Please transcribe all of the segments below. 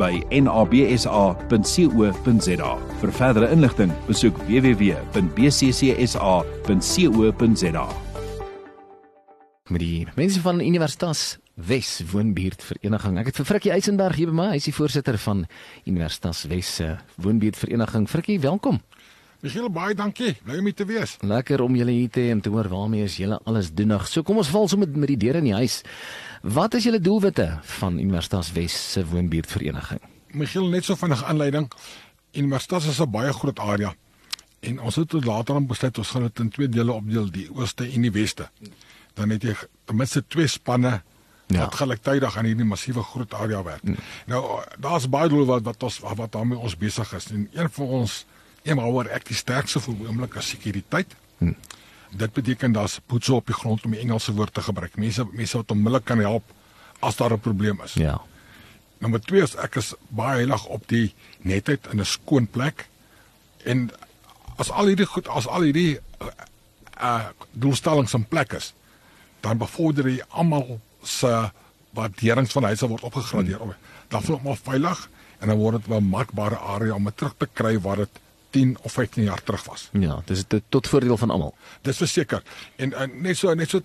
by nabsa.co.za. Vir verdere inligting, besoek www.bccsa.co.za. Met die mense van Universitas Wes Woonbuurt Vereniging. Ek het vir Frikkie Eisenberg hier by my. Hy is die voorsitter van Universitas Wes se Woonbuurt Vereniging. Frikkie, welkom. Michiel baie dankie. Bly om hier te wees. Lekker om julle hier te hê en te hoor waarmee is julle alles doenig. So kom ons val sommer met, met die deure in die huis. Wat is julle doelwitte van Universitas Wes se woonbuurtvereniging? Michiel net so vinnig aanleiding. Universitas is 'n baie groot area. En ons het later aan besluit ons gaan dit in twee dele opdeel, die ooste en die weste. Dan het jy ten minste twee spanne ja. wat gelyktydig aan hierdie massiewe groot area werk. Hmm. Nou daar's baie doel wat wat ons wat daarmee ons besig is. En een van ons een waaroor ek die sterkste voel oomblik is sekuriteit. Hmm. Dit beteken daar's poetse op die grond om die Engelse woord te gebruik. Mense mense wat onmiddellik kan help as daar 'n probleem is. Ja. Nommer 2 is ek is baie heilig op die netheid in 'n skoon plek. En as al hierdie goed, as al hierdie uh, doelstellings in plek is, dan bevorder jy almal se waarderings van huise word opgegradeer. Hmm. Dan voel ons veilig en dan word dit 'n makbare area om terug te kry waar dit 10 of 15 jaar terug was. Ja, dis dit tot voordeel van almal. Dis verseker. En, en net so net so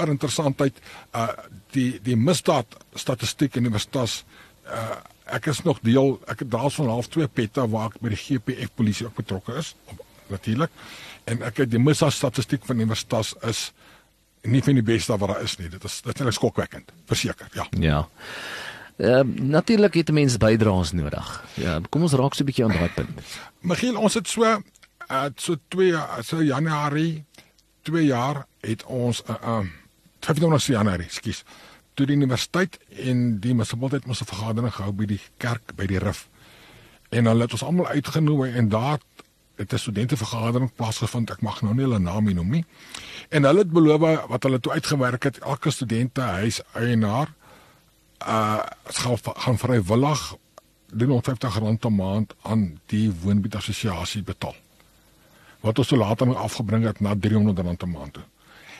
'n interessantheid uh die die misdaad statistiek in die Westas uh ek is nog deel ek het daarvan half twee pette waar ek by die GPF polisie ook betrokke is natuurlik en ek het die misdaad statistiek van die Westas is nie van die beste wat daar is nie dit is dit is skokwekkend verseker ja ja Uh, natuurlik het mense bydraes nodig. Ja, kom ons raak so 'n bietjie aan daai punt. Michiel, ons het so uh so 2 so Januarie 2 jaar het ons 'n uh, uh 25 Januarie, skus. Toe die universiteit en die munisipaliteit mos 'n vergadering gehou by die kerk by die Rif. En hulle het ons almal uitgenooi en daar het 'n studentevergadering plaasgevind. Ek mag nou nie hulle name noem nie. En hulle het beloof wat hulle toe uitgewerk het, elke studente huis eienaar uh gaan gaan vrywillig 350 rand 'n maand aan die woonbietassosiasie betaal. Wat ons so later nog afgebring het na 300 rand 'n maand toe.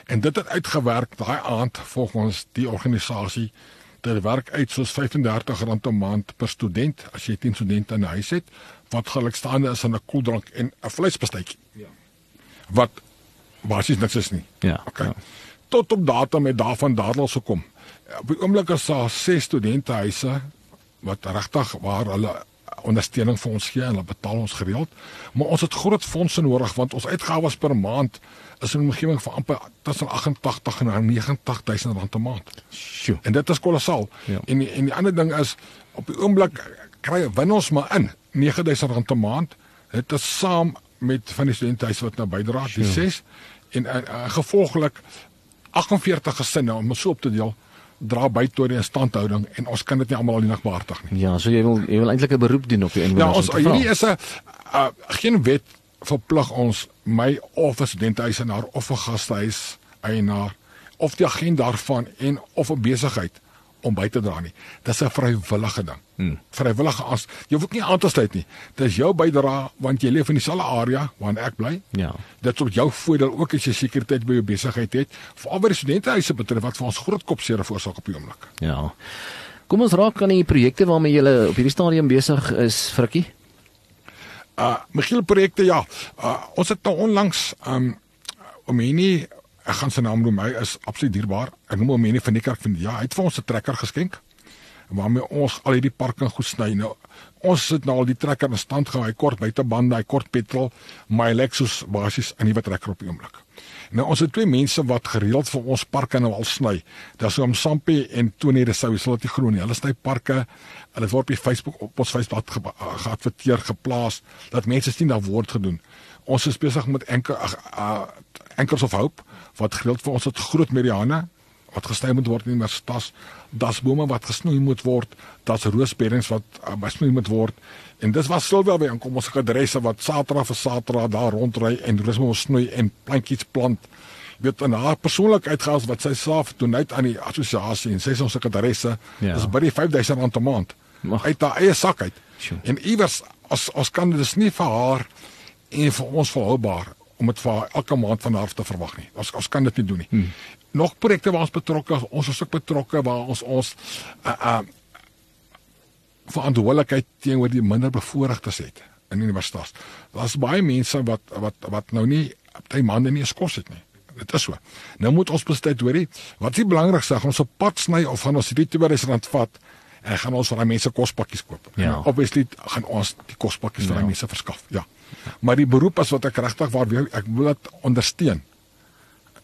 En dit het uitgewerk daai aand volgens die organisasie ter werk uit soos 35 rand 'n maand per student as jy 10 studente in 'n huis het wat gelykstaande is aan 'n koeldrank en 'n vleisbestuitjie. Ja. Wat basies niks is nie. Ja. Okay. Ja. Tot op datum het daarvan dadels gekom op die oomblik is daar ses studentehuise wat regtig waar hulle ondersteuning vir ons gee en hulle betaal ons gereeld. Maar ons het groot fondse nodig want ons uitgawes per maand is in 'n omgewing van amper tussen 88 en 90000 rand 'n maand. Sjoe. En dit is kolossaal. Ja. En die, en die ander ding is op die oomblik kry ons maar in 9000 rand 'n maand. Dit is saam met van die studentehuise wat nou bydra, die ses en, en, en gevolglik 48 gesinne om so op te deel dra by tot die instandhouding en ons kan dit nie almal alleen behartig nie. Ja, so jy wil jy wil eintlik 'n beroep doen op die inwoners. Ja, ons hierdie is 'n uh, geen wet verplig ons my of 'n studentehuis en haar of 'n gastehuis eienaar of die agent daarvan en of 'n besigheid om by te dra nie. Dis 'n vrywillige ding. Hmm. Vrywillige as jy hoef nie aan te sluit nie. Dis jou bydrae want jy leef in dieselfde area waar ek bly. Ja. Dit is op jou voordeel ook as jy sekuriteit by jou besigheid het. Veral by die studentehuise betref wat vir ons groot kopseere veroorsaak op die oomblik. Ja. Kom ons raak aan die projekte waarmee jy op hierdie stadium besig is, Frikkie. Uh, Michiel projekte ja. Uh, ons het nou onlangs um om hierdie ek gaan sy naam noem, hy is absoluut dierbaar. Ek noem hom Menie van die kerk van ja, hy het vir ons 'n trekker geskenk waarmee ons al hierdie parking goed sny. Nou ons sit nou al die trekker in stand gehou. Hy kort buitebande, hy kort petrol, my Lexus basies 'n nuwe trekker op die oomblik. Nou ons het twee mense wat gereeld vir ons parke nou al sny. Dis oom Sampie en Tony de Sou, hulle het die groen. Hulle sny parke. Hulle word op Facebook op ons Facebook ge geadverteer geplaas dat mense sien daar word gedoen. Ons is besig met enker uh, Anchors of Hope wat gereeld vir ons het groot Mariana wat gesny moet word in die universiteit. Daar's bome wat gesnoei moet word. Daar's roosberries wat uh, besnoei moet word. En dis was Silvia by kom ons adresse wat Saterdag vir Saterdag daar rondry en roosbome snoei en plantjies plant. Jy weet in haar persoonlikheid gaan wat sy self doen uit aan die assosiasie en sê ons sekretaresse ja. is by die 5000 rand 'n maand. Mag. Uit haar eie sak uit. Sure. En iewers as ons kan dit nie vir haar en vir ons volhoubaar om dit vir elke maand van haar te verwag nie. Ons ons kan dit nie doen nie. Hmm. Nog projekte waar ons betrokke ons is ook betrokke waar ons ons uh uh verantwoordelikheid teenoor die minderbevoorregtes het in universiteit. Daar's baie mense wat wat wat nou nie baie maande nie skos het nie. Dit is so. Nou moet ons besluit hoorie, wat is belangrik sê ons op pad sny of gaan ons hierdie 2000 rand vat en gaan ons vir daai mense kospakkies koop. Ja. Obviously gaan ons die kospakkies vir ja. daai mense verskaf. Ja. Maar die beroep as wat ek regtig waar weer ek wil dit ondersteun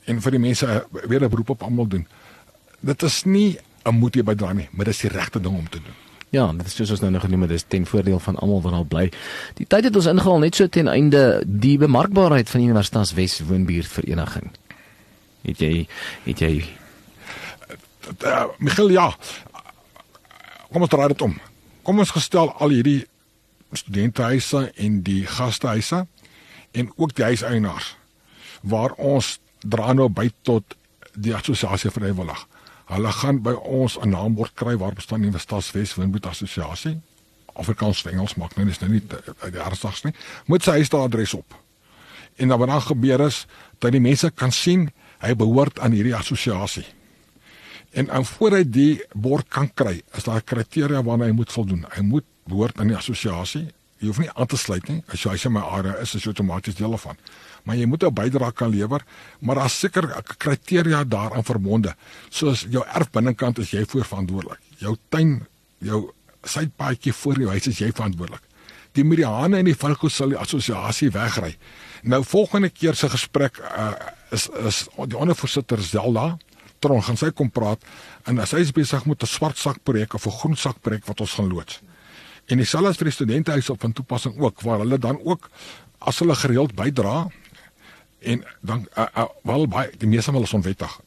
en vir die mense weer 'n beroep op almal doen. Dit is nie 'n moet jy bydra nie, maar dit is die regte ding om te doen. Ja, dit is soos ons nou nog genoem het, dis ten voordeel van almal wat daar bly. Die tyd het ons ingehaal net so ten einde die bemarkbaarheid van Universitas Wes Woonbuurt Vereniging. Het jy het jy uh, Michael ja. Kom ons draai dit om. Kom ons gestel al hierdie studentehuise en die gastehuise en ook die huiseienaars waar ons dra nou by tot die assosiasie vrywillig. Hulle gaan by ons 'n naamwoord kry waar bestaan die Westas Wes Woonboot Assosiasie. Afrikaans en Engels maak nou dis nou nie die ergstigs nie. Moet sy huis daar adres op. En dan wat dan gebeur is dat die mense kan sien hy behoort aan hierdie assosiasie. En en voor hy die bord kan kry, is daar kriteria waarna hy moet voldoen. Hy moet behoort aan die assosiasie. Jy hoef nie aan te sluit nie. As jy as jy my area is, is jy outomaties deel daarvan. Maar jy moet 'n bydrae kan lewer, maar daar's seker kriteria daaraan verbonde. Soos jou erf binnekant is jy voorverantwoordelik. Jou tuin, jou sypaadjie voor jou huis is jy verantwoordelik. Die Mariane en die Valko sal die assosiasie wegry. Nou volgende keer se gesprek uh, is is die ondervoorsitter Zelda Tron gaan sy kom praat en as hy is besig met 'n swart sak projek of 'n groen sak projek wat ons gaan loods. En dieselfde vir die studentehuise op van toepassing ook waar hulle dan ook as hulle gereeld bydra en dan uh, uh, wel baie die meeste van hulle is onwettig.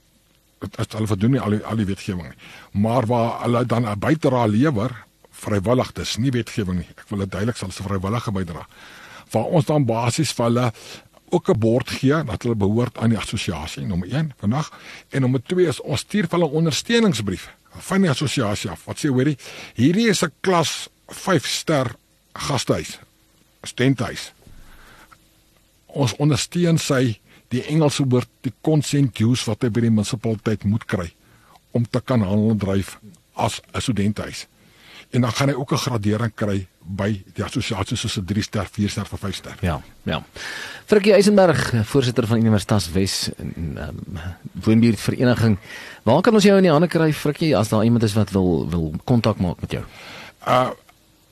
Dit is hulle voldoen nie al die, al die wetgewing nie. Maar waar hulle dan 'n bydra lewer vrywillig, dis nie wetgewing nie. Ek wil dit duidelik dis 'n vrywillige bydra. Waar ons dan basies vir hulle ook 'n bord gee dat hulle behoort aan die assosiasie nommer 1 vandag en nommer 2 is ons stuur vir hulle ondersteuningsbrief van die assosiasie af. Wat sê hoorie? Hierdie is 'n klas 5 ster gastehuis. Studentehuis. Ons ondersteun sy die Engelse woord die consent use wat hy by die munisipaliteit moet kry om te kan handel dryf as 'n studentehuis. En dan gaan hy ook 'n gradering kry by die assosiasie soos 'n 3 ster, 4 ster of 5 ster. Ja, ja. Frikkie Eisenberg, voorsitter van Universitas Wes en um, woonbuurt vereniging. Waar kan ons jou in die hande kry Frikkie as daar iemand is wat wil wil kontak maak met jou? Uh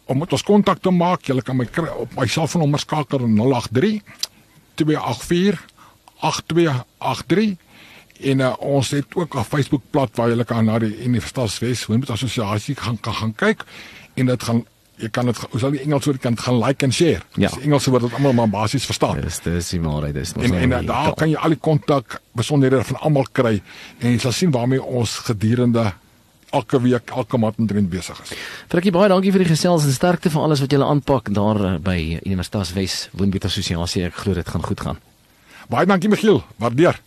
om met ons kontak te maak, jy kan my kry op my selfoonnommer skakel 083 284 8283 en uh, ons het ook 'n Facebook bladsy waar jy kan na die Universiteit Wes Woonbuurt Assosiasie gaan kan gaan kyk en dit gaan jy kan dit ons sal die Engels woord kan gaan like en share. Ja. Die Engelse woord wat almal maar basies verstaan. Dis dis die maar dis en, en uh, daar kan jy al die kontak besonderhede van almal kry en jy sal sien waarmee ons gedurende elke week elke maand intrent besig is. Frikkie baie dankie vir die gesels en sterkte vir alles wat julle aanpak daar eh, by Universitas Wes Woonbuurt Assosiasie. Ek glo dit gaan goed gaan. Baie dankie Michiel. Waardeer.